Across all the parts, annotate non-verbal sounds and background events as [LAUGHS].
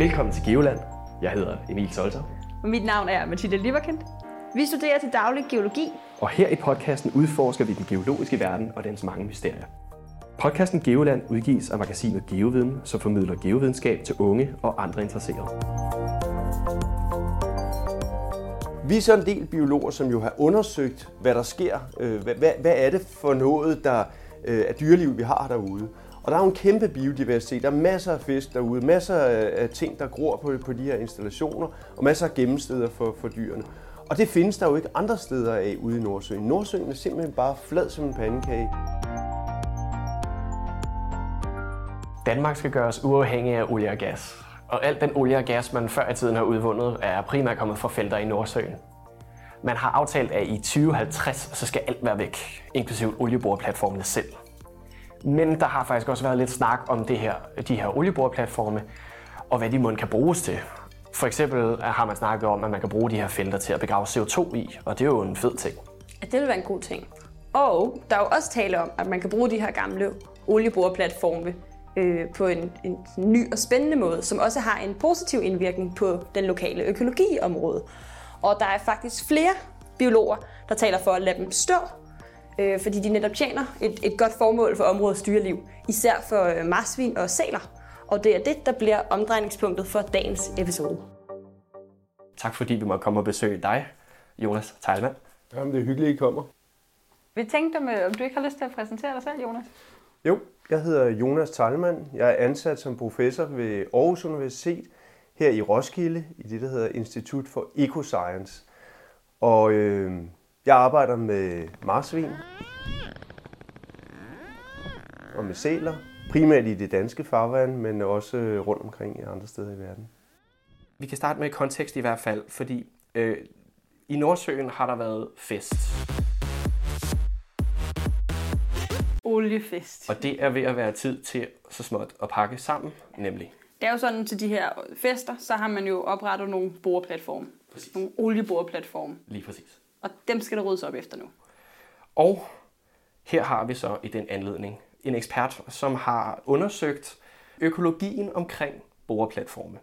Velkommen til Geoland. Jeg hedder Emil Solter. Og mit navn er Mathilde Liverkind. Vi studerer til daglig geologi. Og her i podcasten udforsker vi den geologiske verden og dens mange mysterier. Podcasten Geoland udgives af magasinet Geoviden, som formidler geovidenskab til unge og andre interesserede. Vi er så en del biologer, som jo har undersøgt, hvad der sker. Øh, Hvad, hvad, hvad er det for noget, der øh, er dyreliv, vi har derude? Og der er jo en kæmpe biodiversitet. Der er masser af fisk derude, masser af ting, der gror på, på de her installationer, og masser af gemmesteder for, for dyrene. Og det findes der jo ikke andre steder af ude i Nordsøen. Nordsøen er simpelthen bare flad som en pandekage. Danmark skal gøres uafhængig af olie og gas. Og alt den olie og gas, man før i tiden har udvundet, er primært kommet fra felter i Nordsøen. Man har aftalt, at i 2050 så skal alt være væk, inklusive olieboreplatformene selv. Men der har faktisk også været lidt snak om det her, de her olieboreplatforme, og hvad de måden kan bruges til. For eksempel øh, har man snakket om, at man kan bruge de her felter til at begrave CO2 i, og det er jo en fed ting. At det vil være en god ting. Og der er jo også tale om, at man kan bruge de her gamle olieboreplatforme øh, på en, en ny og spændende måde, som også har en positiv indvirkning på den lokale økologiområde. Og der er faktisk flere biologer, der taler for at lade dem stå, øh, fordi de netop tjener et, et godt formål for områdets dyreliv, især for øh, marsvin og sæler. Og det er det, der bliver omdrejningspunktet for dagens episode. Tak fordi vi måtte komme og besøge dig, Jonas Teilmann. Jamen, det er hyggeligt, at I kommer. Vi tænkte, om, om du ikke har lyst til at præsentere dig selv, Jonas? Jo, jeg hedder Jonas Thalmann. Jeg er ansat som professor ved Aarhus Universitet her i Roskilde i det, der hedder Institut for Ecoscience. Og øh, jeg arbejder med marsvin og med sæler, primært i det danske farvand, men også øh, rundt omkring i andre steder i verden. Vi kan starte med kontekst i hvert fald, fordi øh, i Nordsøen har der været fest. Oliefest. Og det er ved at være tid til så småt at pakke sammen, nemlig. Det er jo sådan, til de her fester, så har man jo oprettet nogle boreplatforme. Præcis. Nogle olieboreplatforme. Lige præcis. Og dem skal der ryddes op efter nu. Og her har vi så i den anledning en ekspert, som har undersøgt økologien omkring boreplatforme.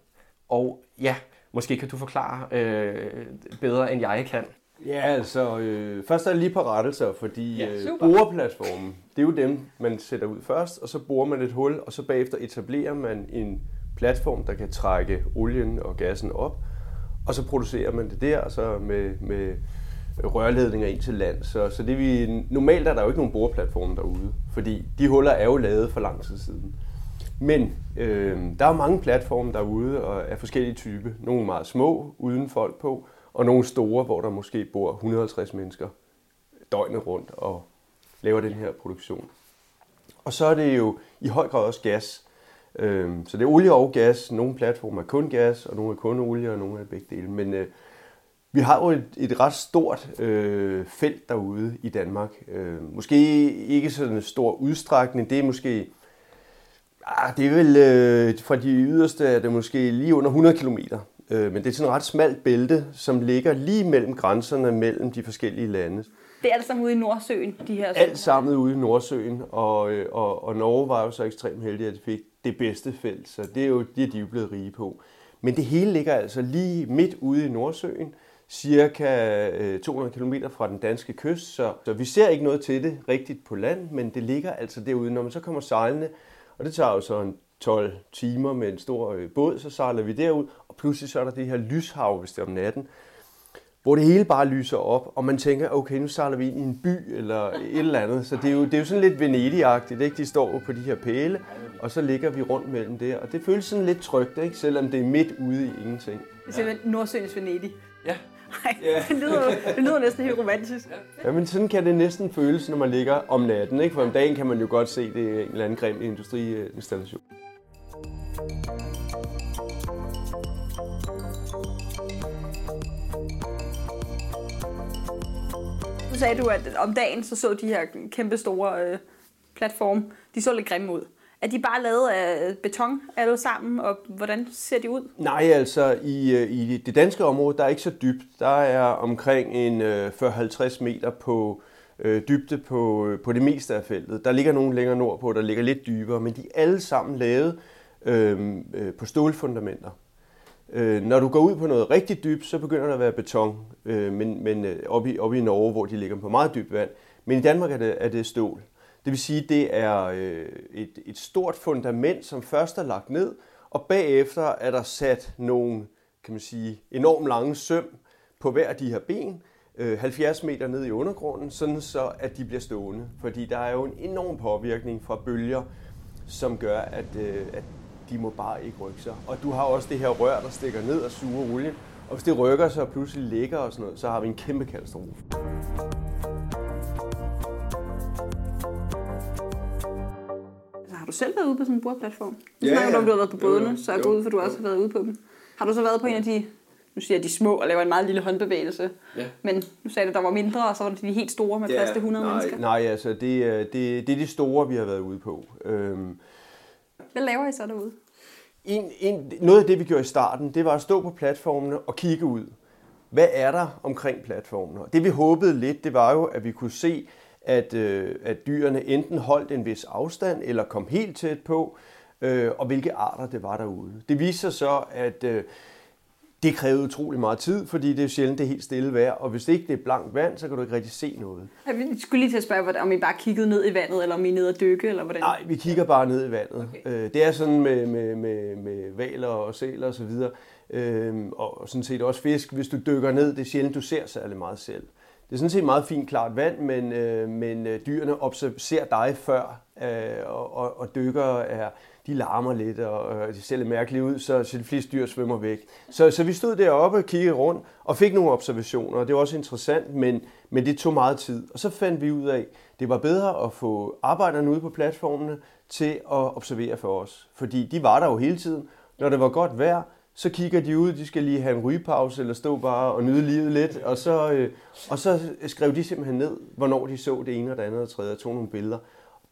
Og ja, måske kan du forklare øh, bedre end jeg kan. Ja, altså, øh, først er det lige på rettelser, fordi Ja, øh, boreplatformen, det er jo dem, man sætter ud først, og så borer man et hul, og så bagefter etablerer man en platform, der kan trække olien og gassen op, og så producerer man det der, og så med, med rørledninger ind til land. Så, så det vi, normalt er der jo ikke nogen boreplatforme derude, fordi de huller er jo lavet for lang tid siden. Men øh, der er mange platforme derude og af forskellige typer. Nogle meget små, uden folk på, og nogle store, hvor der måske bor 150 mennesker døgnet rundt og laver den her produktion. Og så er det jo i høj grad også gas. Øh, så det er olie og gas. Nogle platforme er kun gas, og nogle er kun olie, og nogle er begge dele. Men øh, vi har jo et, et ret stort øh, felt derude i Danmark. Øh, måske ikke sådan en stor udstrækning. Det er måske Ah, det er vel øh, fra de yderste er det måske lige under 100 km. Øh, men det er sådan et ret smalt bælte, som ligger lige mellem grænserne mellem de forskellige lande. Det er alt sammen ude i Nordsøen, de her Alt sammen ude i Nordsøen, og, øh, og, og Norge var jo så ekstremt heldig, at de fik det bedste felt, så det er jo det, er de jo blevet rige på. Men det hele ligger altså lige midt ude i Nordsøen, cirka øh, 200 km fra den danske kyst, så, så vi ser ikke noget til det rigtigt på land, men det ligger altså derude. Når man så kommer sejlende, og det tager jo så en 12 timer med en stor øh, båd, så sejler vi derud, og pludselig så er der det her lyshav, hvis det er om natten, hvor det hele bare lyser op, og man tænker, okay, nu sejler vi ind i en by eller et eller andet. Så det er jo, det er jo sådan lidt Venedig-agtigt, ikke? De står jo på de her pæle, og så ligger vi rundt mellem der. Og det føles sådan lidt trygt, ikke? Selvom det er midt ude i ingenting. Det er simpelthen Nordsøens Venedig. Ja. Ej, det, lyder, det lyder næsten helt romantisk. Ja, men sådan kan det næsten føles, når man ligger om natten, ikke? For om dagen kan man jo godt se, det er en eller anden grim industriinstallation. Nu sagde du, at om dagen så så de her kæmpe store øh, platforme, de så lidt grimme ud. Er de bare lavet af beton alle sammen, og hvordan ser de ud? Nej, altså i, øh, i det danske område, der er ikke så dybt. Der er omkring en øh, 40-50 meter på øh, dybde på, øh, på det meste af feltet. Der ligger nogle længere nordpå, der ligger lidt dybere, men de er alle sammen lavet øhm, øh, på stålfundamenter. Øh, når du går ud på noget rigtig dybt, så begynder der at være beton, øh, men, men oppe, i, oppe i Norge, hvor de ligger på meget dybt vand. Men i Danmark er det, er det stål. Det vil sige, det er øh, et, et stort fundament, som først er lagt ned, og bagefter er der sat nogle kan man sige, enormt lange søm på hver af de her ben, øh, 70 meter ned i undergrunden, sådan så at de bliver stående. Fordi der er jo en enorm påvirkning fra bølger, som gør, at, øh, at de må bare ikke rykke sig. Og du har også det her rør, der stikker ned og suger olien. Og hvis det rykker sig og pludselig ligger og sådan noget, så har vi en kæmpe katastrofe. Du selv været ude på sådan en bordplatform? Nu ja, snakker du om, du har været på bådene, så jeg går ud for, du også har været ude på dem. Har du så været på en af de, nu siger jeg de små, og laver en meget lille håndbevægelse, ja. men nu sagde du, der var mindre, og så var det de helt store med plads til 100 nej, mennesker? Nej, altså det, det, det er de store, vi har været ude på. Øhm, hvad laver I så derude? En, en, noget af det, vi gjorde i starten, det var at stå på platformene og kigge ud. Hvad er der omkring platformene? Det vi håbede lidt, det var jo, at vi kunne se, at, øh, at dyrene enten holdt en vis afstand eller kom helt tæt på, øh, og hvilke arter det var derude. Det viste sig så, at øh, det krævede utrolig meget tid, fordi det er sjældent det er helt stille vejr, og hvis det ikke det er blankt vand, så kan du ikke rigtig se noget. Jeg skulle lige til at spørge, om I bare kiggede ned i vandet, eller om I er nede og dykke, eller hvordan? Nej, vi kigger bare ned i vandet. Okay. Øh, det er sådan med, med, med, med valer og sæler osv., og, øhm, og sådan set også fisk. Hvis du dykker ned, det er sjældent, du ser særlig meget selv. Det er sådan set meget fint klart vand, men, øh, men øh, dyrene observerer dig før, øh, og, og, og dykker er de larmer lidt, og de ser lidt mærkelige ud, så, så de fleste dyr svømmer væk. Så, så vi stod deroppe og kiggede rundt og fik nogle observationer, og det var også interessant, men, men det tog meget tid. Og så fandt vi ud af, at det var bedre at få arbejderne ude på platformene til at observere for os. Fordi de var der jo hele tiden. Når det var godt vejr, så kigger de ud, de skal lige have en rygepause, eller stå bare og nyde livet lidt, og så, øh, og så skrev de simpelthen ned, hvornår de så det ene og det andet og tredje, og tog nogle billeder.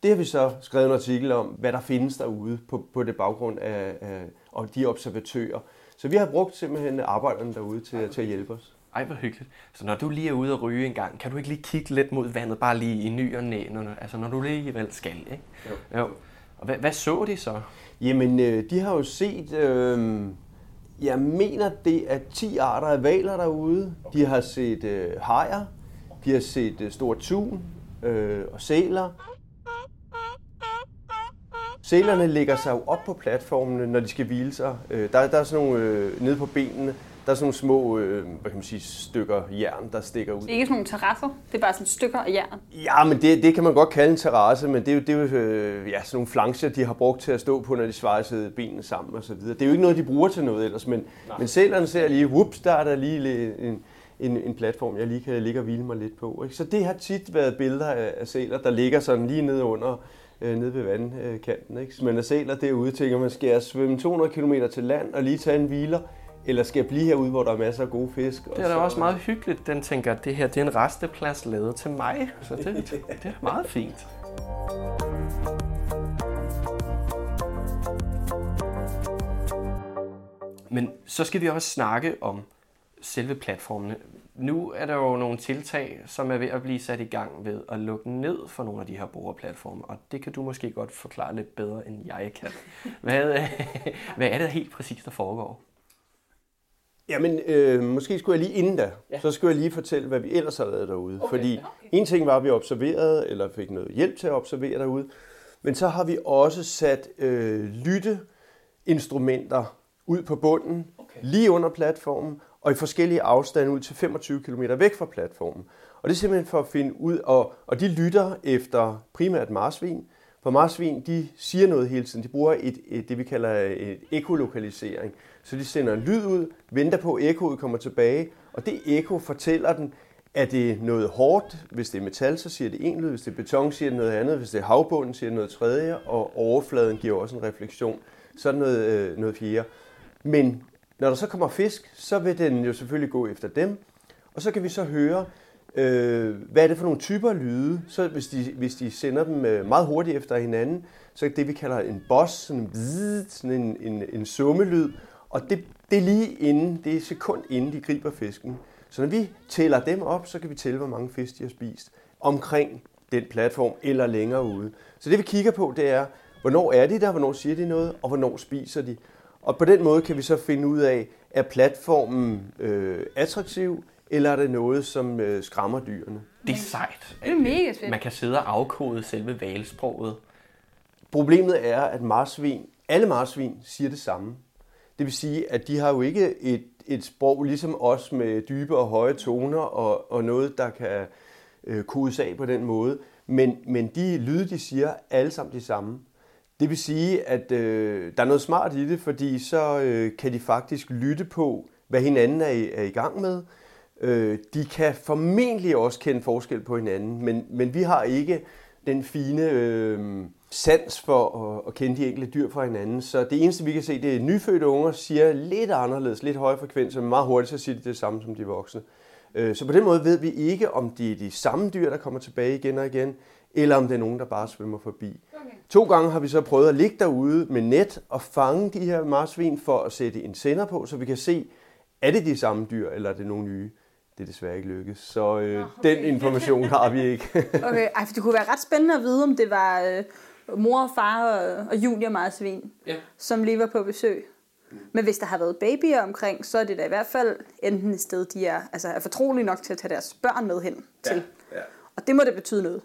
Det har vi så skrevet en artikel om, hvad der findes derude på, på det baggrund af, af og de observatører. Så vi har brugt simpelthen arbejderne derude til, til at hjælpe os. Ej, hvor hyggeligt. Så når du lige er ude og ryge en gang, kan du ikke lige kigge lidt mod vandet, bare lige i ny og næ, når, altså når du lige vel skal, ikke? Jo. jo. Og hvad, hvad så de så? Jamen, øh, de har jo set, øh, jeg mener det er 10 arter af valer derude. Okay. De har set øh, hajer, de har set øh, store tun øh, og sæler. Sælerne lægger sig jo op på platformene, når de skal hvile sig. Øh, der, der er sådan nogle, øh, nede på benene, der er sådan nogle små øh, hvad kan man sige, stykker jern, der stikker ud. Det er ikke sådan nogle terrasser, det er bare sådan stykker af jern? Ja, men det, det kan man godt kalde en terrasse, men det er jo, det er jo øh, ja, sådan nogle flancher, de har brugt til at stå på, når de svejsede benene sammen og så videre. Det er jo ikke noget, de bruger til noget ellers, men, men sælerne ser lige, whoops, der er der lige en, en, en platform, jeg lige kan ligge og hvile mig lidt på. Ikke? Så det har tit været billeder af, af sæler, der ligger sådan lige nede under øh, nede ved vandkanten. Ikke? Så man er sæler derude, tænker man, skal jeg svømme 200 km til land og lige tage en hviler, eller skal jeg blive herude, hvor der er masser af gode fisk? Det er da også meget hyggeligt. Den tænker, at det her det er en resteplads lavet til mig. Så det, [LAUGHS] det er meget fint. Men så skal vi også snakke om selve platformene. Nu er der jo nogle tiltag, som er ved at blive sat i gang ved at lukke ned for nogle af de her brugerplatforme, og det kan du måske godt forklare lidt bedre, end jeg kan. Hvad, [LAUGHS] hvad er det helt præcis, der foregår? Jamen, øh, måske skulle jeg lige inden da, ja. så skulle jeg lige fortælle, hvad vi ellers har lavet derude. Okay, Fordi okay. en ting var, at vi observerede, eller fik noget hjælp til at observere derude, men så har vi også sat øh, lytteinstrumenter ud på bunden, okay. lige under platformen, og i forskellige afstande ud til 25 km væk fra platformen. Og det er simpelthen for at finde ud, og, og de lytter efter primært marsvin, for marsvin, de siger noget hele tiden. De bruger et, et, det, vi kalder et ekolokalisering. Så de sender en lyd ud, venter på, at ekkoet kommer tilbage, og det ekko fortæller den, er det noget hårdt, hvis det er metal, så siger det en lyd, hvis det er beton, siger det noget andet, hvis det er havbunden, siger det noget tredje, og overfladen giver også en refleksion. Sådan noget, øh, noget fjerde. Men når der så kommer fisk, så vil den jo selvfølgelig gå efter dem, og så kan vi så høre, øh, hvad er det for nogle typer lyde. Så hvis de, hvis de sender dem øh, meget hurtigt efter hinanden, så er det det, vi kalder en boss, sådan en, bzzz, sådan en, en, en summelyd, og det, det er lige inden, det er sekund inden de griber fisken. Så når vi tæller dem op, så kan vi tælle, hvor mange fisk de har spist omkring den platform eller længere ude. Så det vi kigger på, det er, hvornår er de der, hvornår siger de noget, og hvornår spiser de. Og på den måde kan vi så finde ud af, er platformen øh, attraktiv, eller er det noget, som øh, skræmmer dyrene? Det er sejt. Det er mega fedt. Man kan sidde og afkode selve valsproget. Problemet er, at marsvin, alle marsvin siger det samme. Det vil sige, at de har jo ikke et, et sprog ligesom os med dybe og høje toner og, og noget, der kan øh, kodes af på den måde. Men, men de lyde, de siger, er alle sammen de samme. Det vil sige, at øh, der er noget smart i det, fordi så øh, kan de faktisk lytte på, hvad hinanden er i, er i gang med. Øh, de kan formentlig også kende forskel på hinanden, men, men vi har ikke den fine øh, sans for at, kende de enkelte dyr fra hinanden. Så det eneste, vi kan se, det er, at nyfødte unger siger lidt anderledes, lidt højere frekvenser, men meget hurtigt så siger de det samme som de voksne. Øh, så på den måde ved vi ikke, om det er de samme dyr, der kommer tilbage igen og igen, eller om det er nogen, der bare svømmer forbi. Okay. To gange har vi så prøvet at ligge derude med net og fange de her marsvin for at sætte en sender på, så vi kan se, er det de samme dyr, eller er det nogle nye. Det er desværre ikke lykkes, så øh, okay. den information har vi ikke. [LAUGHS] okay, Ej, for det kunne være ret spændende at vide, om det var øh, mor og far og, og junior marsvin, ja. som lige var på besøg. Men hvis der har været babyer omkring, så er det da i hvert fald enten et sted, de er, altså er fortrolige nok til at tage deres børn med hen til. Ja, ja. Og det må det betyde noget.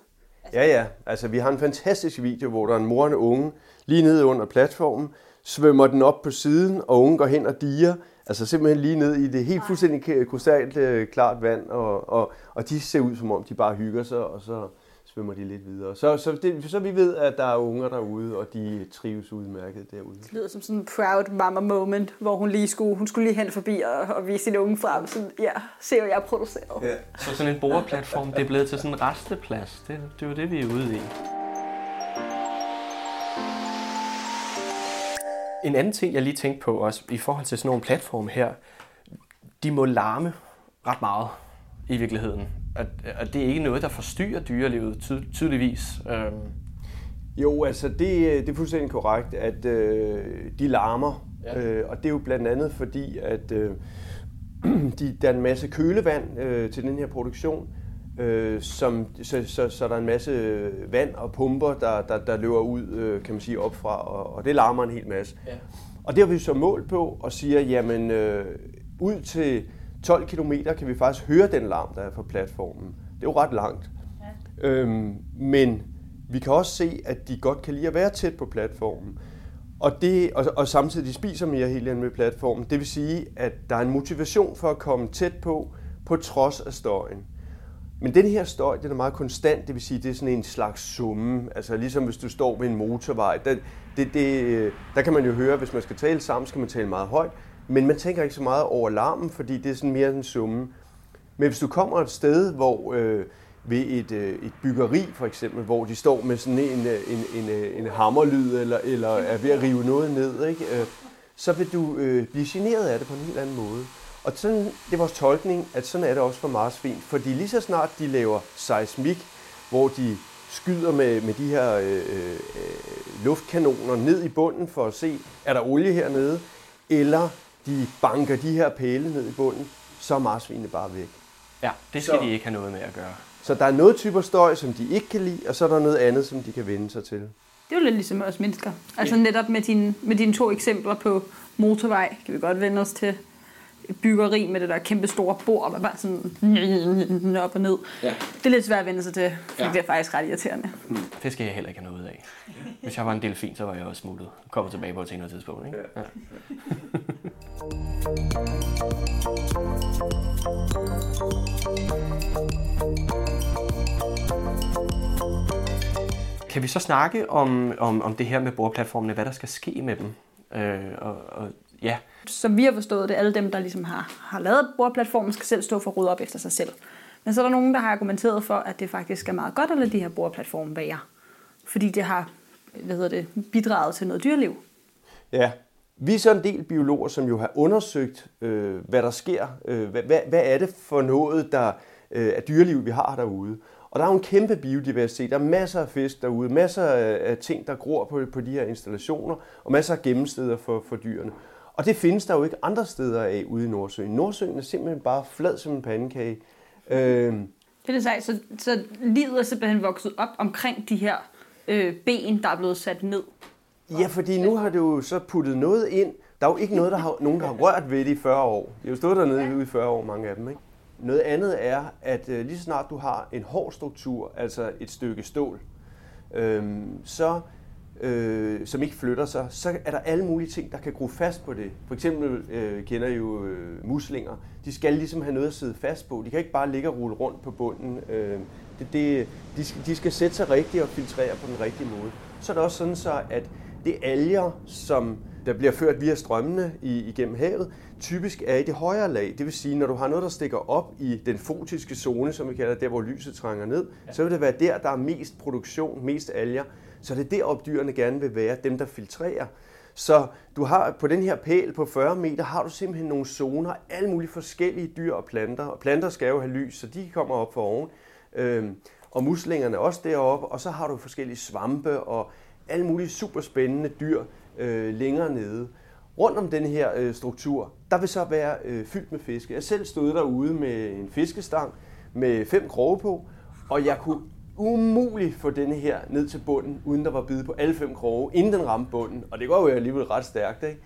Ja, ja. Altså, vi har en fantastisk video, hvor der er en mor og en unge lige nede under platformen, svømmer den op på siden, og unge går hen og diger. Altså simpelthen lige ned i det helt fuldstændig krystallt øh, klart vand, og, og, og de ser ud som om, de bare hygger sig, og så svømmer de lidt videre. Så, så, det, så vi ved, at der er unger derude, og de trives udmærket derude. Det lyder som sådan en proud mama moment, hvor hun lige skulle, hun skulle lige hen forbi og, og vise sin unge frem. Sådan, ja, se hvad jeg har produceret. Ja. Så sådan en boreplatform, det er blevet til sådan en resteplads. Det, det er jo det, vi er ude i. En anden ting, jeg lige tænkte på også, i forhold til sådan nogle platforme her, de må larme ret meget i virkeligheden. At, at det er ikke noget, der forstyrrer dyrelivet ty, tydeligvis. Øhm. Jo, altså det, det er fuldstændig korrekt, at øh, de larmer. Ja. Øh, og det er jo blandt andet fordi, at øh, [CLEARS THROAT] de, der er en masse kølevand øh, til den her produktion, øh, som, så, så, så der er en masse vand og pumper, der, der, der løber ud, øh, kan man sige, op fra, og, og det larmer en hel masse. Ja. Og det har vi så målt på og siger, jamen øh, ud til 12 km kan vi faktisk høre den larm, der er fra platformen. Det er jo ret langt. Ja. Øhm, men vi kan også se, at de godt kan lide at være tæt på platformen. Og, det, og, og samtidig de spiser mere helt med platformen. Det vil sige, at der er en motivation for at komme tæt på, på trods af støjen. Men den her støj, den er meget konstant, det vil sige, det er sådan en slags summe. Altså ligesom hvis du står ved en motorvej. Der, det, det, der kan man jo høre, hvis man skal tale sammen, skal man tale meget højt. Men man tænker ikke så meget over larmen, fordi det er sådan mere en summe. Men hvis du kommer et sted, hvor øh, ved et, øh, et byggeri for eksempel, hvor de står med sådan en, øh, en, en, øh, en hammerlyd, eller, eller er ved at rive noget ned, ikke? Øh, så vil du øh, blive generet af det på en helt anden måde. Og sådan, det er vores tolkning, at sådan er det også for marsvin. Fordi lige så snart de laver seismik, hvor de skyder med, med de her øh, øh, luftkanoner ned i bunden for at se, er der olie hernede, eller de banker de her pæle ned i bunden, så er marsvinene bare væk. Ja, det skal så, de ikke have noget med at gøre. Så der er noget typer støj, som de ikke kan lide, og så er der noget andet, som de kan vende sig til. Det er jo lidt ligesom os mennesker. Altså ja. netop med, din, med dine to eksempler på motorvej, kan vi godt vende os til byggeri med det der kæmpe store bord, der bare sådan [LAUGHS] op og ned. Ja. Det er lidt svært at vende sig til, for ja. det er faktisk ret irriterende. Mm. Det skal jeg heller ikke have noget ud af. Hvis jeg var en delfin, så var jeg også smuttet. Kommer tilbage på et senere tidspunkt. Ikke? Ja. [LAUGHS] Kan vi så snakke om, om, om det her med bordplatformene, hvad der skal ske med dem? Øh, og, og, ja. Som vi har forstået det, alle dem, der ligesom har, har lavet bordplatformen, skal selv stå for at rydde op efter sig selv. Men så er der nogen, der har argumenteret for, at det faktisk er meget godt at lade de her bordplatforme være. Fordi det har hvad hedder det, bidraget til noget dyreliv. Ja, vi er så en del biologer, som jo har undersøgt, øh, hvad der sker. Øh, hvad, hvad, hvad er det for noget, der øh, er dyreliv, vi har derude? Og der er jo en kæmpe biodiversitet. Der er masser af fisk derude, masser af ting, der gror på, på de her installationer, og masser af gemmesteder for, for dyrene. Og det findes der jo ikke andre steder af ude i Nordsøen. Nordsøen er simpelthen bare flad som en pandekage. Øh, det er sejt. så, så livet er simpelthen vokset op omkring de her øh, ben, der er blevet sat ned. Ja, fordi nu har du jo så puttet noget ind, Der er jo ikke noget, der har, nogen, der har rørt ved det i 40 år. De har jo stået dernede ja. i 40 år, mange af dem. Ikke? Noget andet er, at øh, lige så snart du har en hård struktur, altså et stykke stål, øh, så øh, som ikke flytter sig, så er der alle mulige ting, der kan gro fast på det. For eksempel øh, kender I jo øh, muslinger. De skal ligesom have noget at sidde fast på. De kan ikke bare ligge og rulle rundt på bunden. Øh, det, det, de, skal, de skal sætte sig rigtigt og filtrere på den rigtige måde. Så er det også sådan så, at det alger, som der bliver ført via strømmene i, igennem havet, typisk er i det højere lag. Det vil sige, når du har noget, der stikker op i den fotiske zone, som vi kalder der, hvor lyset trænger ned, ja. så vil det være der, der er mest produktion, mest alger. Så det er deroppe, dyrene gerne vil være, dem der filtrerer. Så du har på den her pæl på 40 meter, har du simpelthen nogle zoner, alle mulige forskellige dyr og planter. Og planter skal jo have lys, så de kommer op for oven. Øhm, og muslingerne også deroppe, og så har du forskellige svampe og alle mulige super spændende dyr øh, længere nede. Rundt om den her øh, struktur, der vil så være øh, fyldt med fiske. Jeg selv stod derude med en fiskestang med fem kroge på, og jeg kunne umuligt få denne her ned til bunden, uden der var bid på alle fem kroge, inden den ramte bunden. Og det går jo alligevel ret stærkt, ikke?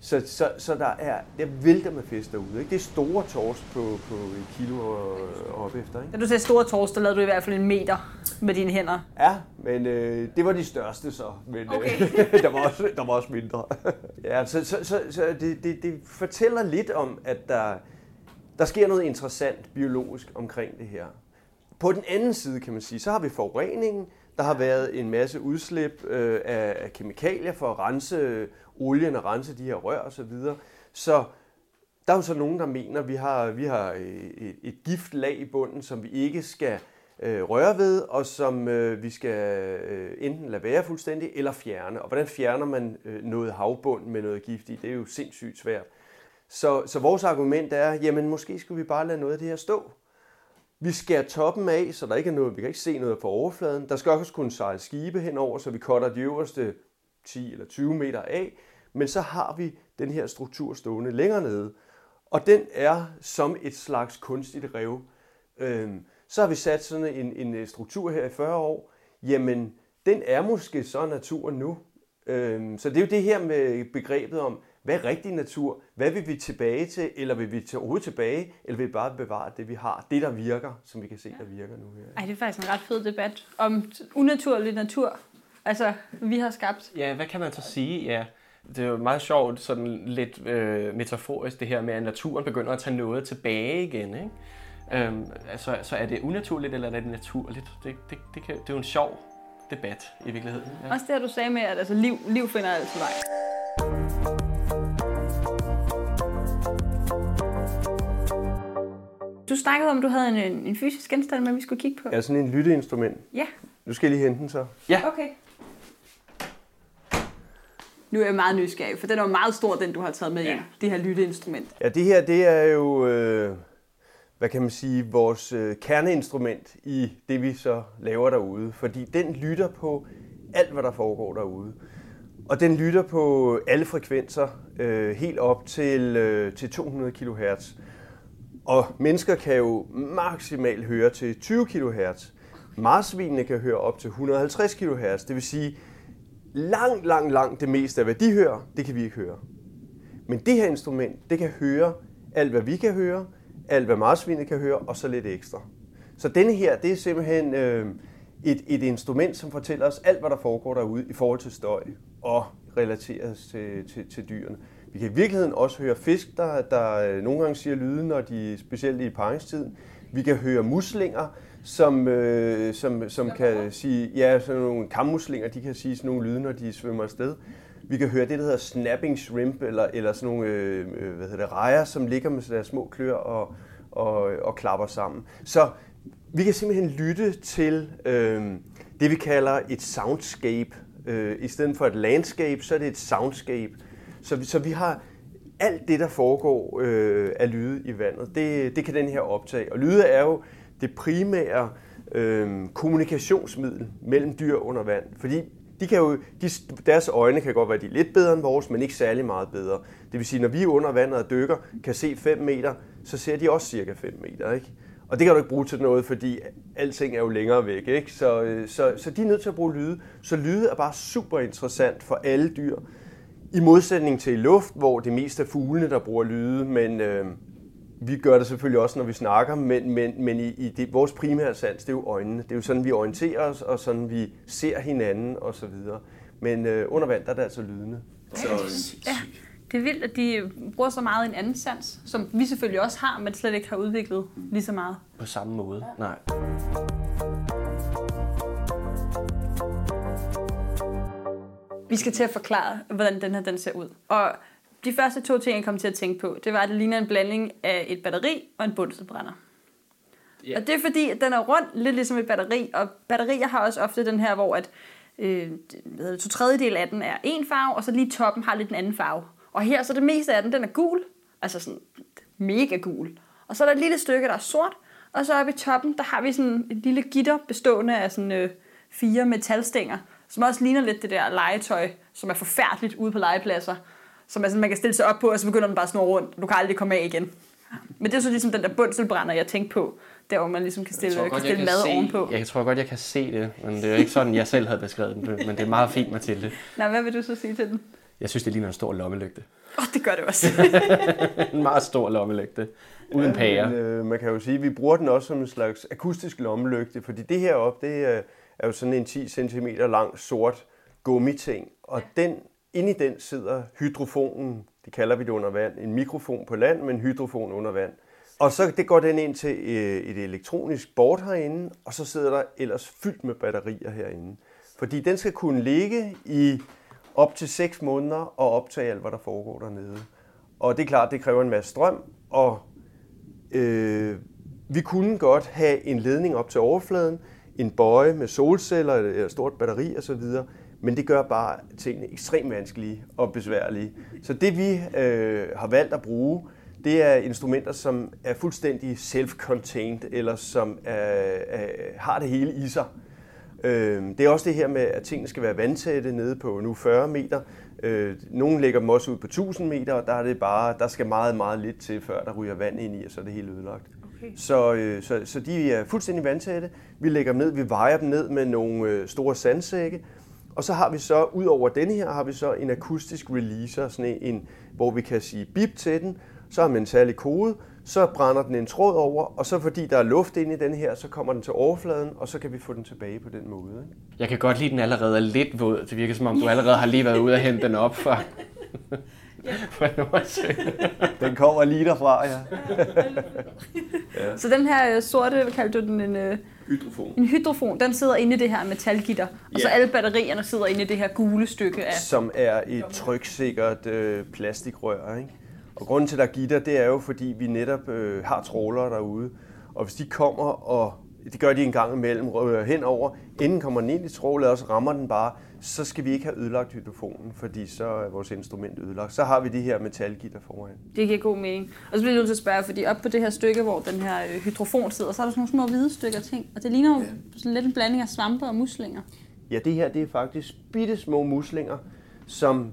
Så, så, så der er, det vælter med fisk derude. Ikke? Det er store torsk på, på et kilo og, og op efter. Ikke? Da du sagde store torsk, der lavede du i hvert fald en meter med dine hænder. Ja, men øh, det var de største så. Men øh, okay. øh, [LAUGHS] der, var også, der var også mindre. [LAUGHS] ja, så, så, så, så det, det, det fortæller lidt om, at der, der sker noget interessant biologisk omkring det her. På den anden side, kan man sige, så har vi forureningen. Der har været en masse udslip øh, af, kemikalier for at rense olien og rense de her rør osv. Så, videre. så der er jo så nogen, der mener, at vi har, vi har et, et giftlag i bunden, som vi ikke skal øh, røre ved, og som øh, vi skal øh, enten lade være fuldstændig eller fjerne. Og hvordan fjerner man øh, noget havbund med noget gift i? Det er jo sindssygt svært. Så, så vores argument er, jamen måske skulle vi bare lade noget af det her stå. Vi skærer toppen af, så der ikke er noget, vi kan ikke se noget på overfladen. Der skal også kunne sejle skibe henover, så vi cutter de øverste 10 eller 20 meter af. Men så har vi den her struktur stående længere nede. Og den er som et slags kunstigt rev. Øhm, så har vi sat sådan en, en øh, struktur her i 40 år. Jamen, den er måske så natur nu. Øhm, så det er jo det her med begrebet om, hvad er rigtig natur? Hvad vil vi tilbage til? Eller vil vi til overhovedet tilbage? Eller vil vi bare bevare det, vi har? Det, der virker, som vi kan se, der virker nu her. Ej, det er faktisk en ret fed debat om unaturlig natur. Altså, vi har skabt. Ja, hvad kan man så sige? Ja, det er jo meget sjovt, sådan lidt øh, metaforisk, det her med, at naturen begynder at tage noget tilbage igen. Ikke? Øhm, altså, så er det unaturligt, eller er det naturligt? Det, det, det, kan, det er jo en sjov debat i virkeligheden. Ja. Også det, du sagde med, at altså, liv, liv finder altid vej. Du snakkede om, at du havde en, en fysisk genstand med, vi skulle kigge på. Ja, sådan en lytteinstrument. Ja. Nu skal jeg lige hente den så. Ja. Okay. Nu er jeg meget nysgerrig, for den er jo meget stor, den du har taget med ja. hjem, det her lytteinstrument. Ja, det her, det er jo, øh, hvad kan man sige, vores øh, kerneinstrument i det, vi så laver derude. Fordi den lytter på alt, hvad der foregår derude. Og den lytter på alle frekvenser, øh, helt op til, øh, til 200 kHz. Og mennesker kan jo maksimalt høre til 20 kHz. Marsvinene kan høre op til 150 kHz. Det vil sige, langt, langt, langt det meste af, hvad de hører, det kan vi ikke høre. Men det her instrument, det kan høre alt, hvad vi kan høre, alt, hvad marsvinet kan høre, og så lidt ekstra. Så denne her, det er simpelthen øh, et, et instrument, som fortæller os alt, hvad der foregår derude i forhold til støj og relateres til, til, til dyrene. Vi kan i virkeligheden også høre fisk, der, der øh, nogle gange siger lyde, når de specielt i paringstiden. Vi kan høre muslinger, som, øh, som, som kan sige, ja, sådan nogle kammuslinger, de kan sige sådan nogle lyde, når de svømmer afsted. Vi kan høre det, der hedder snapping shrimp, eller, eller sådan nogle øh, øh hvad hedder det, rejer, som ligger med deres små klør og, og, og klapper sammen. Så vi kan simpelthen lytte til øh, det, vi kalder et soundscape. Øh, I stedet for et landscape, så er det et soundscape. Så vi, så vi har alt det, der foregår øh, af lyde i vandet, det, det kan den her optage. Og lyde er jo det primære øh, kommunikationsmiddel mellem dyr under vand. Fordi de kan jo, de, deres øjne kan godt være de lidt bedre end vores, men ikke særlig meget bedre. Det vil sige, når vi er under vandet og dykker, kan se 5 meter, så ser de også cirka 5 meter. Ikke? Og det kan du ikke bruge til noget, fordi alting er jo længere væk. Ikke? Så, øh, så, så de er nødt til at bruge lyde. Så lyde er bare super interessant for alle dyr. I modsætning til i luft, hvor det mest er fuglene, der bruger lyde, men øh, vi gør det selvfølgelig også, når vi snakker, men, men, men i, i det, vores primære sans, det er jo øjnene. Det er jo sådan, vi orienterer os, og sådan, vi ser hinanden og så videre. Men øh, under vand, der er det altså lydende. Så, Ja, det er vildt, at de bruger så meget en anden sans, som vi selvfølgelig også har, men slet ikke har udviklet lige så meget. På samme måde. Nej. Vi skal til at forklare, hvordan den her den ser ud. Og de første to ting, jeg kom til at tænke på, det var, at det ligner en blanding af et batteri og en bundselbrænder. Ja. Og det er fordi, at den er rund, lidt ligesom et batteri, og batterier har også ofte den her, hvor at, øh, to tredjedel af den er en farve, og så lige toppen har lidt en anden farve. Og her så det meste af den, den er gul, altså sådan mega gul. Og så er der et lille stykke, der er sort, og så oppe i toppen, der har vi sådan et lille gitter bestående af sådan øh, fire metalstænger, som også ligner lidt det der legetøj, som er forfærdeligt ude på legepladser, som er sådan, man kan stille sig op på, og så begynder den bare at snurre rundt, og du kan aldrig komme af igen. Men det er så ligesom den der bundselbrænder, jeg tænkte på, der hvor man ligesom kan stille, kan stille mad se, ovenpå. Jeg tror godt, jeg kan se det, men det er jo ikke sådan, jeg selv havde beskrevet den. Men det er meget fint, Mathilde. Nej, hvad vil du så sige til den? Jeg synes, det ligner en stor lommelygte. Åh, oh, det gør det også. [LAUGHS] En meget stor lommelygte. Uden pære. Men, øh, man kan jo sige, at vi bruger den også som en slags akustisk lommelygte, fordi det her op, det er, er jo sådan en 10 cm lang sort gummiting, og den, inde i den sidder hydrofonen, det kalder vi det under vand, en mikrofon på land, men en hydrofon under vand. Og så det går den ind til øh, et elektronisk board herinde, og så sidder der ellers fyldt med batterier herinde. Fordi den skal kunne ligge i op til 6 måneder og optage alt, hvad der foregår dernede. Og det er klart, det kræver en masse strøm, og øh, vi kunne godt have en ledning op til overfladen, en bøje med solceller, eller stort batteri osv., men det gør bare tingene ekstremt vanskelige og besværlige. Så det vi øh, har valgt at bruge, det er instrumenter, som er fuldstændig self-contained, eller som er, er, har det hele i sig. Øh, det er også det her med, at tingene skal være vandtætte nede på nu 40 meter. Øh, nogle lægger dem også ud på 1000 meter, og der er det bare, der skal meget, meget lidt til, før der ryger vand ind i, og så er det helt ødelagt. Okay. Så, øh, så, så de er fuldstændig vandtætte. Vi lægger dem ned, vi vejer dem ned med nogle øh, store sandsække, og så har vi så, ud over denne her, har vi så en akustisk releaser, sådan en, hvor vi kan sige bip til den, så har man en særlig kode, så brænder den en tråd over, og så fordi der er luft inde i den her, så kommer den til overfladen, og så kan vi få den tilbage på den måde. Ikke? Jeg kan godt lide, at den allerede er lidt våd. Det virker som om, du allerede har lige været ude og hente den op Nordsøen. [LAUGHS] [LAUGHS] Den kommer lige derfra, ja. så den her øh, sorte, hvad kaldte du den, en, øh, Hydrofon. en hydrofon, den sidder inde i det her metalgitter. Og så Ja. alle batterierne sidder inde i det her gule stykke af... Som er et tryksikkert øh, plastikrør. Ikke? Og grunden til, at der er gitter, det er jo, fordi vi netop øh, har trålere derude. Og hvis de kommer, og det gør de en gang imellem, rører henover, inden kommer den ind i trålet, og så rammer den bare, så skal vi ikke have ødelagt hydrofonen, fordi så er vores instrument ødelagt. Så har vi de her metalgitter foran. Det giver god mening. Og så bliver jeg nødt til at spørge, fordi op på det her stykke, hvor den her øh, hydrofon sidder, så er der sådan nogle små hvide stykker ting. Og det ligner jo sådan lidt en blanding af svampe og muslinger. Ja, det her det er faktisk bitte små muslinger, som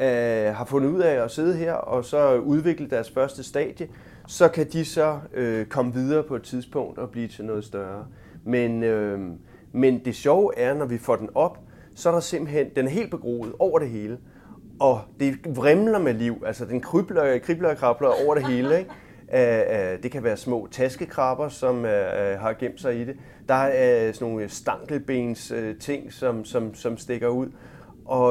øh, har fundet ud af at sidde her og så udvikle deres første stadie. Så kan de så øh, komme videre på et tidspunkt og blive til noget større. Men, øh, men det sjove er, når vi får den op, så er der simpelthen, den er helt begroet over det hele. Og det vrimler med liv, altså den kribler, kribler og krabler over det hele. Ikke? [LAUGHS] Uh, uh, det kan være små taskekrabber, som uh, har gemt sig i det. Der er uh, sådan nogle stankelbens ting, som, som, som stikker ud. Og,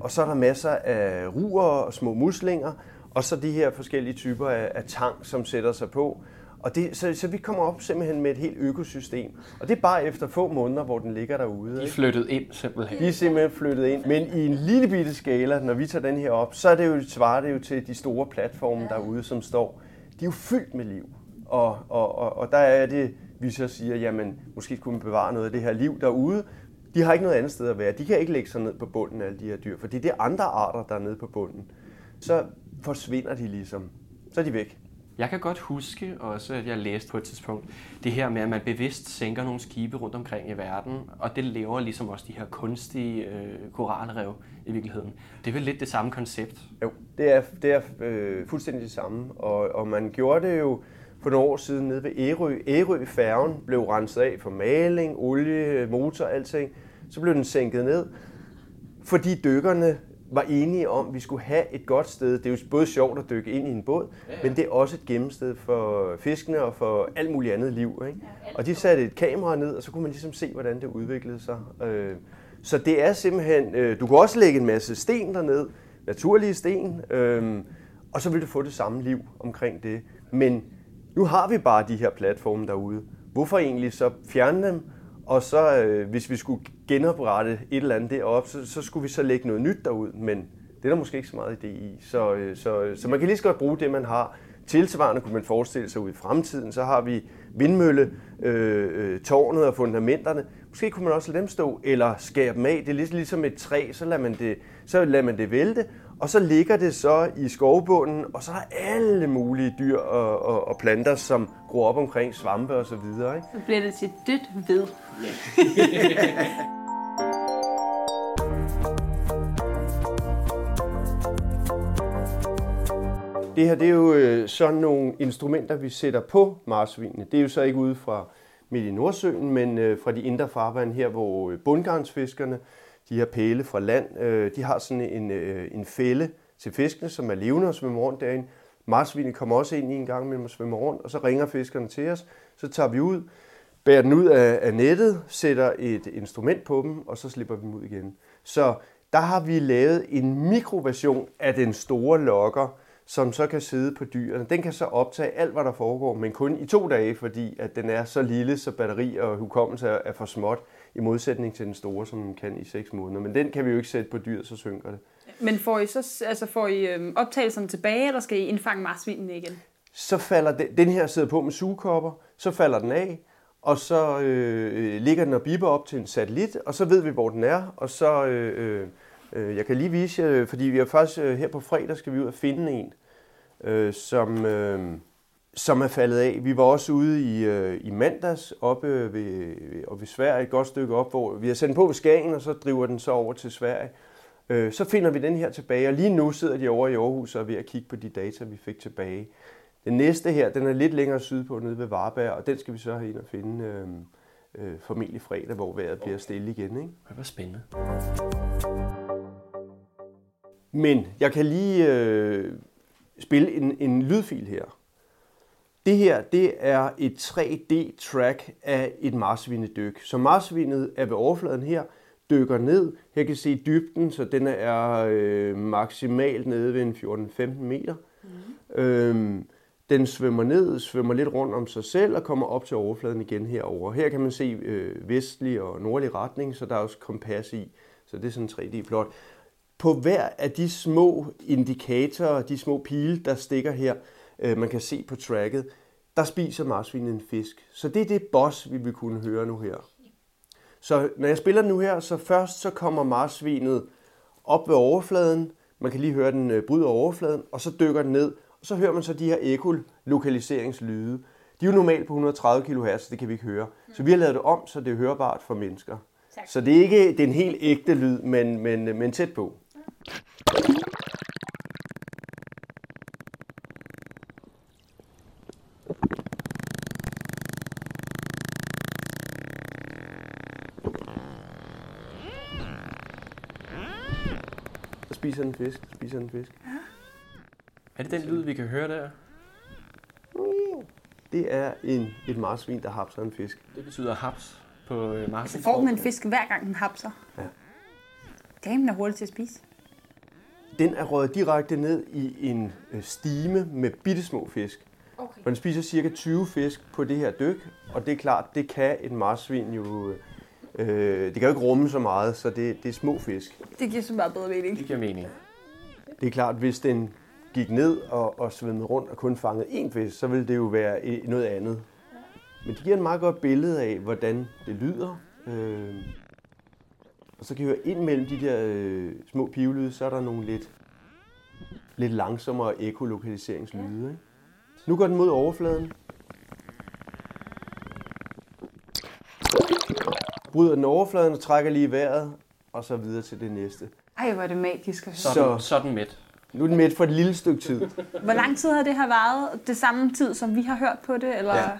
og så er der masser af ruer og små muslinger, og så de her forskellige typer af, af tang, som sætter sig på. Og det, så, så vi kommer op simpelthen med et helt økosystem. Og det er bare efter få måneder, hvor den ligger derude. De er Ikke? flyttet ind simpelthen. De er simpelthen flyttet ind. Men i en lille bitte skala, når vi tager den her op, så er det jo, svarer det jo til de store platforme derude, som står. De er jo fyldt med liv. Og, og, og, og der er det, vi så siger, jamen måske skulle man bevare noget af det her liv derude. De har ikke noget andet sted at være. De kan ikke lægge sig ned på bunden af alle de her dyr, fordi det er andre arter, der er nede på bunden. Så forsvinder de ligesom. Så er de væk. Jeg kan godt huske også, at jeg læste på et tidspunkt, det her med, at man bevidst sænker nogle skibe rundt omkring i verden, og det laver ligesom også de her kunstige øh, koralrev i virkeligheden. Det er vel lidt det samme koncept. Jo, det er, det er øh, fuldstændig det samme. Og, og man gjorde det jo for nogle år siden nede ved Ærø. Ærø-færgen blev renset af for maling, olie, motor, alting. Så blev den sænket ned, fordi dykkerne var enige om, at vi skulle have et godt sted. Det er jo både sjovt at dykke ind i en båd, ja, ja. men det er også et gemmested for fiskene og for alt muligt andet liv. Ikke? Og de satte et kamera ned, og så kunne man ligesom se, hvordan det udviklede sig. Øh, så det er simpelthen, øh, du kan også lægge en masse sten derned, naturlige sten, øh, og så vil du få det samme liv omkring det. Men nu har vi bare de her platforme derude. Hvorfor egentlig så fjerne dem? Og så, øh, hvis vi skulle genoprette et eller andet deroppe, så, så skulle vi så lægge noget nyt derud. Men det er der måske ikke så meget idé i. Så, øh, så, så man kan lige så godt bruge det, man har. Tilsvarende kunne man forestille sig ud i fremtiden, så har vi vindmølle, øh, øh, tårnet og fundamenterne. Måske kunne man også lade dem stå, eller skære dem af. Det er lidt ligesom et træ, så lader man det, så lader man det vælte, og så ligger det så i skovbunden, og så er der alle mulige dyr og, og, og planter, som gror op omkring svampe og så videre. Ikke? Så bliver det til dødt ved. [LAUGHS] Det her det er jo øh, sådan nogle instrumenter, vi sætter på marsvinene. Det er jo så ikke ude fra midt i Nordsøen, men øh, fra de indre farvand her, hvor øh, bundgarnsfiskerne, de her pæle fra land, øh, de har sådan en, øh, en fælde til fiskene, som er levende og svømmer rundt derinde. Marsvinene kommer også ind i en gang med at svømme rundt, og så ringer fiskerne til os. Så tager vi ud, bærer den ud af, af nettet, sætter et instrument på dem, og så slipper vi dem ud igen. Så der har vi lavet en mikroversion af den store lokker, som så kan sidde på dyrene. Den kan så optage alt, hvad der foregår, men kun i to dage, fordi at den er så lille, så batteri og hukommelse er for småt, i modsætning til den store, som den kan i 6 måneder. Men den kan vi jo ikke sætte på dyret, så synker det. Men får I, så, altså får I øhm, optagelserne tilbage, eller skal I indfange marsvinene igen? Så falder den, den her sidder på med sugekopper, så falder den af, og så øh, ligger den og biber op til en satellit, og så ved vi, hvor den er, og så... Øh, øh, Øh, jeg kan lige vise jer, øh, fordi vi er faktisk øh, her på fredag, skal vi ud og finde en, som, som er faldet af. Vi var også ude i, i mandags oppe ved, og ved Sverige, et godt stykke op, hvor vi har sendt på ved Skagen, og så driver den så over til Sverige. Så finder vi den her tilbage, og lige nu sidder de over i Aarhus og er ved at kigge på de data, vi fik tilbage. Den næste her, den er lidt længere sydpå, nede ved Varberg, og den skal vi så have ind og finde øh, øh, formentlig fredag, hvor vejret bliver stille igen. Ikke? Det var spændende. Men jeg kan lige øh, spille en, en lydfil her. Det her, det er et 3D-track af et marsvinedyk. Så marsvinet er ved overfladen her, dykker ned. Her kan I se dybden, så den er øh, maksimalt nede ved en 14-15 meter. Mm. Øhm, den svømmer ned, svømmer lidt rundt om sig selv og kommer op til overfladen igen herover. Her kan man se øh, vestlig og nordlig retning, så der er også kompas i. Så det er sådan 3D-plot. På hver af de små indikatorer, de små pile, der stikker her, øh, man kan se på tracket, der spiser marsvinet en fisk. Så det er det boss, vi vil kunne høre nu her. Så når jeg spiller nu her, så først så kommer marsvinet op ved overfladen. Man kan lige høre den øh, bryde overfladen, og så dykker den ned. Og så hører man så de her ekolokaliseringslyde. De er jo normalt på 130 kHz, det kan vi ikke høre. Så vi har lavet det om, så det er hørbart for mennesker. Tak. Så det er ikke den helt ægte lyd, men, men, men tæt på. Så spiser den fisk, så spiser den fisk. Er det den lyd, vi kan høre der? Det er en, et marsvin, der hapser en fisk. Det betyder haps på øh, Mars. Så får man en fisk hver gang den hapser. Ja. Damen er hurtig til at spise. Den er røget direkte ned i en øh, stime med bittesmå fisk. Okay. Og den spiser cirka 20 fisk på det her dyk, og det er klart, det kan et marsvin jo... Øh, det kan jo ikke rumme så meget, så det, det er små fisk. Det giver så meget bedre mening. Det giver mening. Det er klart, hvis den gik ned og, og svømmede rundt og kun fangede én fisk, så ville det jo være noget andet. Men det giver en meget godt billede af, hvordan det lyder. Øh, og så kan I høre ind mellem de der øh, små pivelyde, så er der nogle lidt, lidt langsommere ekolokaliseringslyde. Ikke? Nu går den mod overfladen. Bryder den overfladen og trækker lige vejret, og så videre til det næste. Ej, hvor er det magisk at så. sådan midt. Nu er den midt for et lille stykke tid. Hvor lang tid har det her varet? Det samme tid, som vi har hørt på det? Eller? Ja.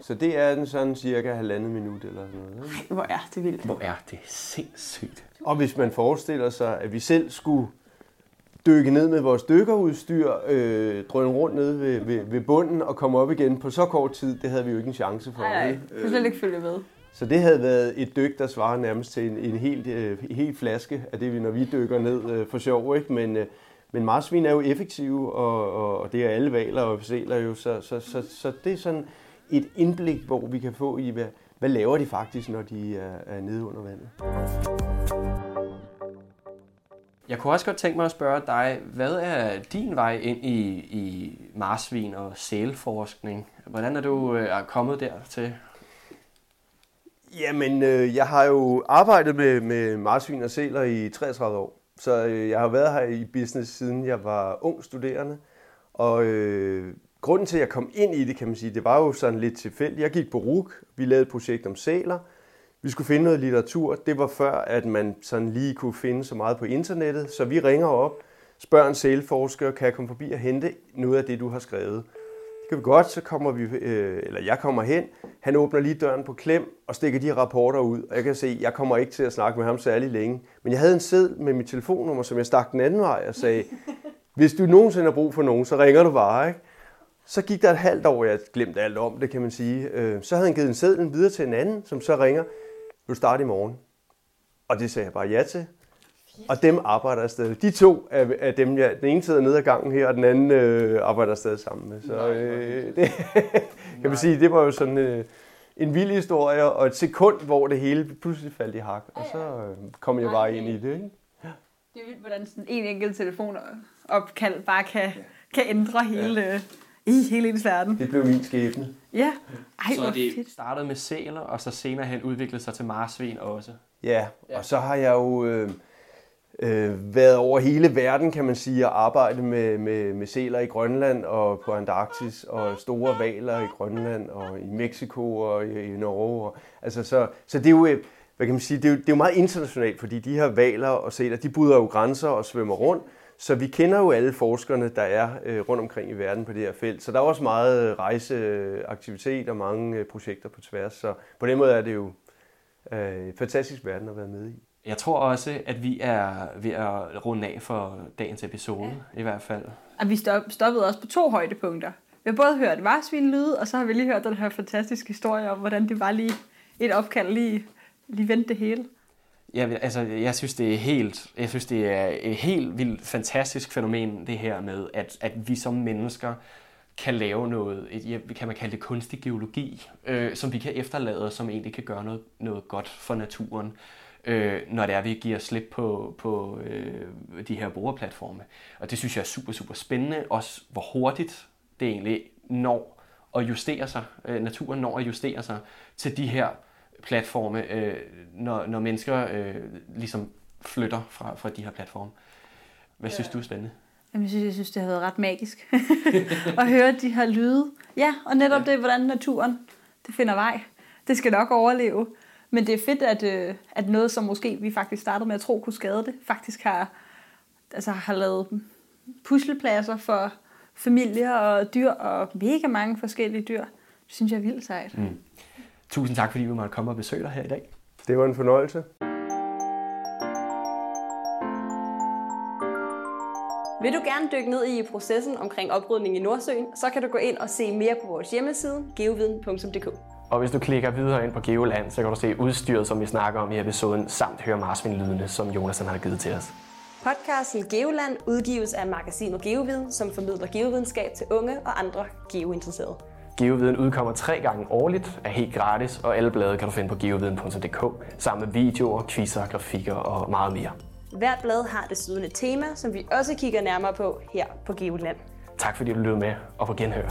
Så det er den sådan cirka halvandet minut eller sådan noget. Ikke? Ej, hvor er det vildt. Hvor er det sindssygt. Og hvis man forestiller sig, at vi selv skulle dykke ned med vores dykkerudstyr, øh, drøne rundt ned ved, ved, ved bunden og komme op igen på så kort tid, det havde vi jo ikke en chance for. Nej, nej, kan slet ikke følge med. Så det havde været et dyk, der svarer nærmest til en, en helt, øh, helt flaske af det, vi, når vi dykker ned øh, for sjov. Ikke? Men, øh, men marsvin er jo effektive, og, og, og det er alle valer og sæler jo, så, så, så, så det er sådan et indblik, hvor vi kan få i, hvad, hvad laver de faktisk, når de er, er nede under vandet. Jeg kunne også godt tænke mig at spørge dig, hvad er din vej ind i, i marsvin og sælforskning? Hvordan er du øh, kommet dertil? Jamen, øh, jeg har jo arbejdet med, med marsvin og sæler i 33 år. Så øh, jeg har været her i business siden jeg var ung studerende. Og øh, grunden til, at jeg kom ind i det, kan man sige, det var jo sådan lidt tilfældigt. Jeg gik på RUK, vi lavede et projekt om sæler. Vi skulle finde noget litteratur. Det var før, at man sådan lige kunne finde så meget på internettet. Så vi ringer op, spørger en sælforsker, kan jeg komme forbi og hente noget af det, du har skrevet? Det kan vi godt, så kommer vi, øh, eller jeg kommer hen. Han åbner lige døren på klem og stikker de rapporter ud. Og jeg kan se, jeg kommer ikke til at snakke med ham særlig længe. Men jeg havde en seddel med mit telefonnummer, som jeg stak den anden vej og sagde, hvis du nogensinde har brug for nogen, så ringer du bare, ikke? Så gik der et halvt år, jeg glemte alt om det, kan man sige. Øh, Så havde han givet en seddel videre til en anden, som så ringer, vil du starte i morgen? Og det sagde jeg bare ja til. Og dem arbejder jeg stadig. De to er, er dem, jeg, den ene sidder nede ad gangen her, og den anden øh, arbejder jeg stadig sammen med. Så øh, det, [LAUGHS] kan man sige, det var jo sådan øh, en vild historie, og et sekund, hvor det hele pludselig faldt i hak. Og så øh, kom jeg bare ind i det. Ikke? Det er vildt, hvordan sådan en enkelt telefonopkald bare kan, kan ændre hele, øh, i hele ens verden. Det blev min skæbne. Ja. Ej, Så det fedt. startede med sæler, og så senere hen udviklede sig til marsvin også. Ja, og så har jeg jo øh, øh, været over hele verden, kan man sige, og arbejdet med, med, med sæler i Grønland og på Antarktis, og store valer i Grønland og i Mexico og i, i Norge. Og, altså, så, så det er jo, øh, hvad kan man sige, det er, jo, det er jo meget internationalt, fordi de her valer og sæler, de bryder jo grænser og svømmer rundt. Så vi kender jo alle forskerne, der er øh, rundt omkring i verden på det her felt. Så der er også meget øh, rejseaktivitet og mange øh, projekter på tværs. Så på den måde er det jo en fantastisk verden at være med i. Jeg tror også, at vi er ved at runde af for dagens episode, ja. i hvert fald. Og vi stop, stoppede også på to højdepunkter. Vi har både hørt varsvin lyde, og så har vi lige hørt den her fantastiske historie om, hvordan det var lige et opkald, lige, lige vendte det hele jeg, altså, jeg synes, det er helt, jeg synes, det er et helt vildt fantastisk fænomen, det her med, at, at vi som mennesker kan lave noget, et, kan man kalde det kunstig geologi, øh, som vi kan efterlade, som egentlig kan gøre noget, noget godt for naturen, øh, når det er, vi giver slip på, på øh, de her boreplatforme. Og det synes jeg er super, super spændende, også hvor hurtigt det egentlig når at justere sig, øh, naturen når at justere sig til de her platforme, øh, når, når mennesker øh, ligesom flytter fra, fra de her platforme. Hvad synes du er spændende? Jamen, jeg synes, jeg synes, det har været ret magisk [LAUGHS] at høre de her lyde. Ja, og netop ja. det, hvordan naturen det finder vej. Det skal nok overleve. Men det er fedt, at, øh, at noget, som måske vi faktisk startede med at tro kunne skade det, faktisk har, altså, har lavet puslepladser for familier og dyr og mega mange forskellige dyr. Det synes jeg er vildt sejt. Mm. Tusind tak, fordi vi måtte komme og besøge dig her i dag. Det var en fornøjelse. Vil du gerne dykke ned i processen omkring oprydning i Nordsøen, så kan du gå ind og se mere på vores hjemmeside, geoviden.dk. Og hvis du klikker videre ind på Geoland, så kan du se udstyret, som vi snakker om i episoden, samt høre marsvinlydene, som Jonas har givet til os. Podcasten Geoland udgives af magasinet Geoviden, som formidler geovidenskab til unge og andre geointeresserede. Geoviden udkommer tre gange årligt, er helt gratis, og alle blade kan du finde på geoviden.dk, sammen med videoer, quizzer, grafikker og meget mere. Hvert blad har desuden et tema, som vi også kigger nærmere på her på Geoland. Tak fordi du lyttede med, og på genhør.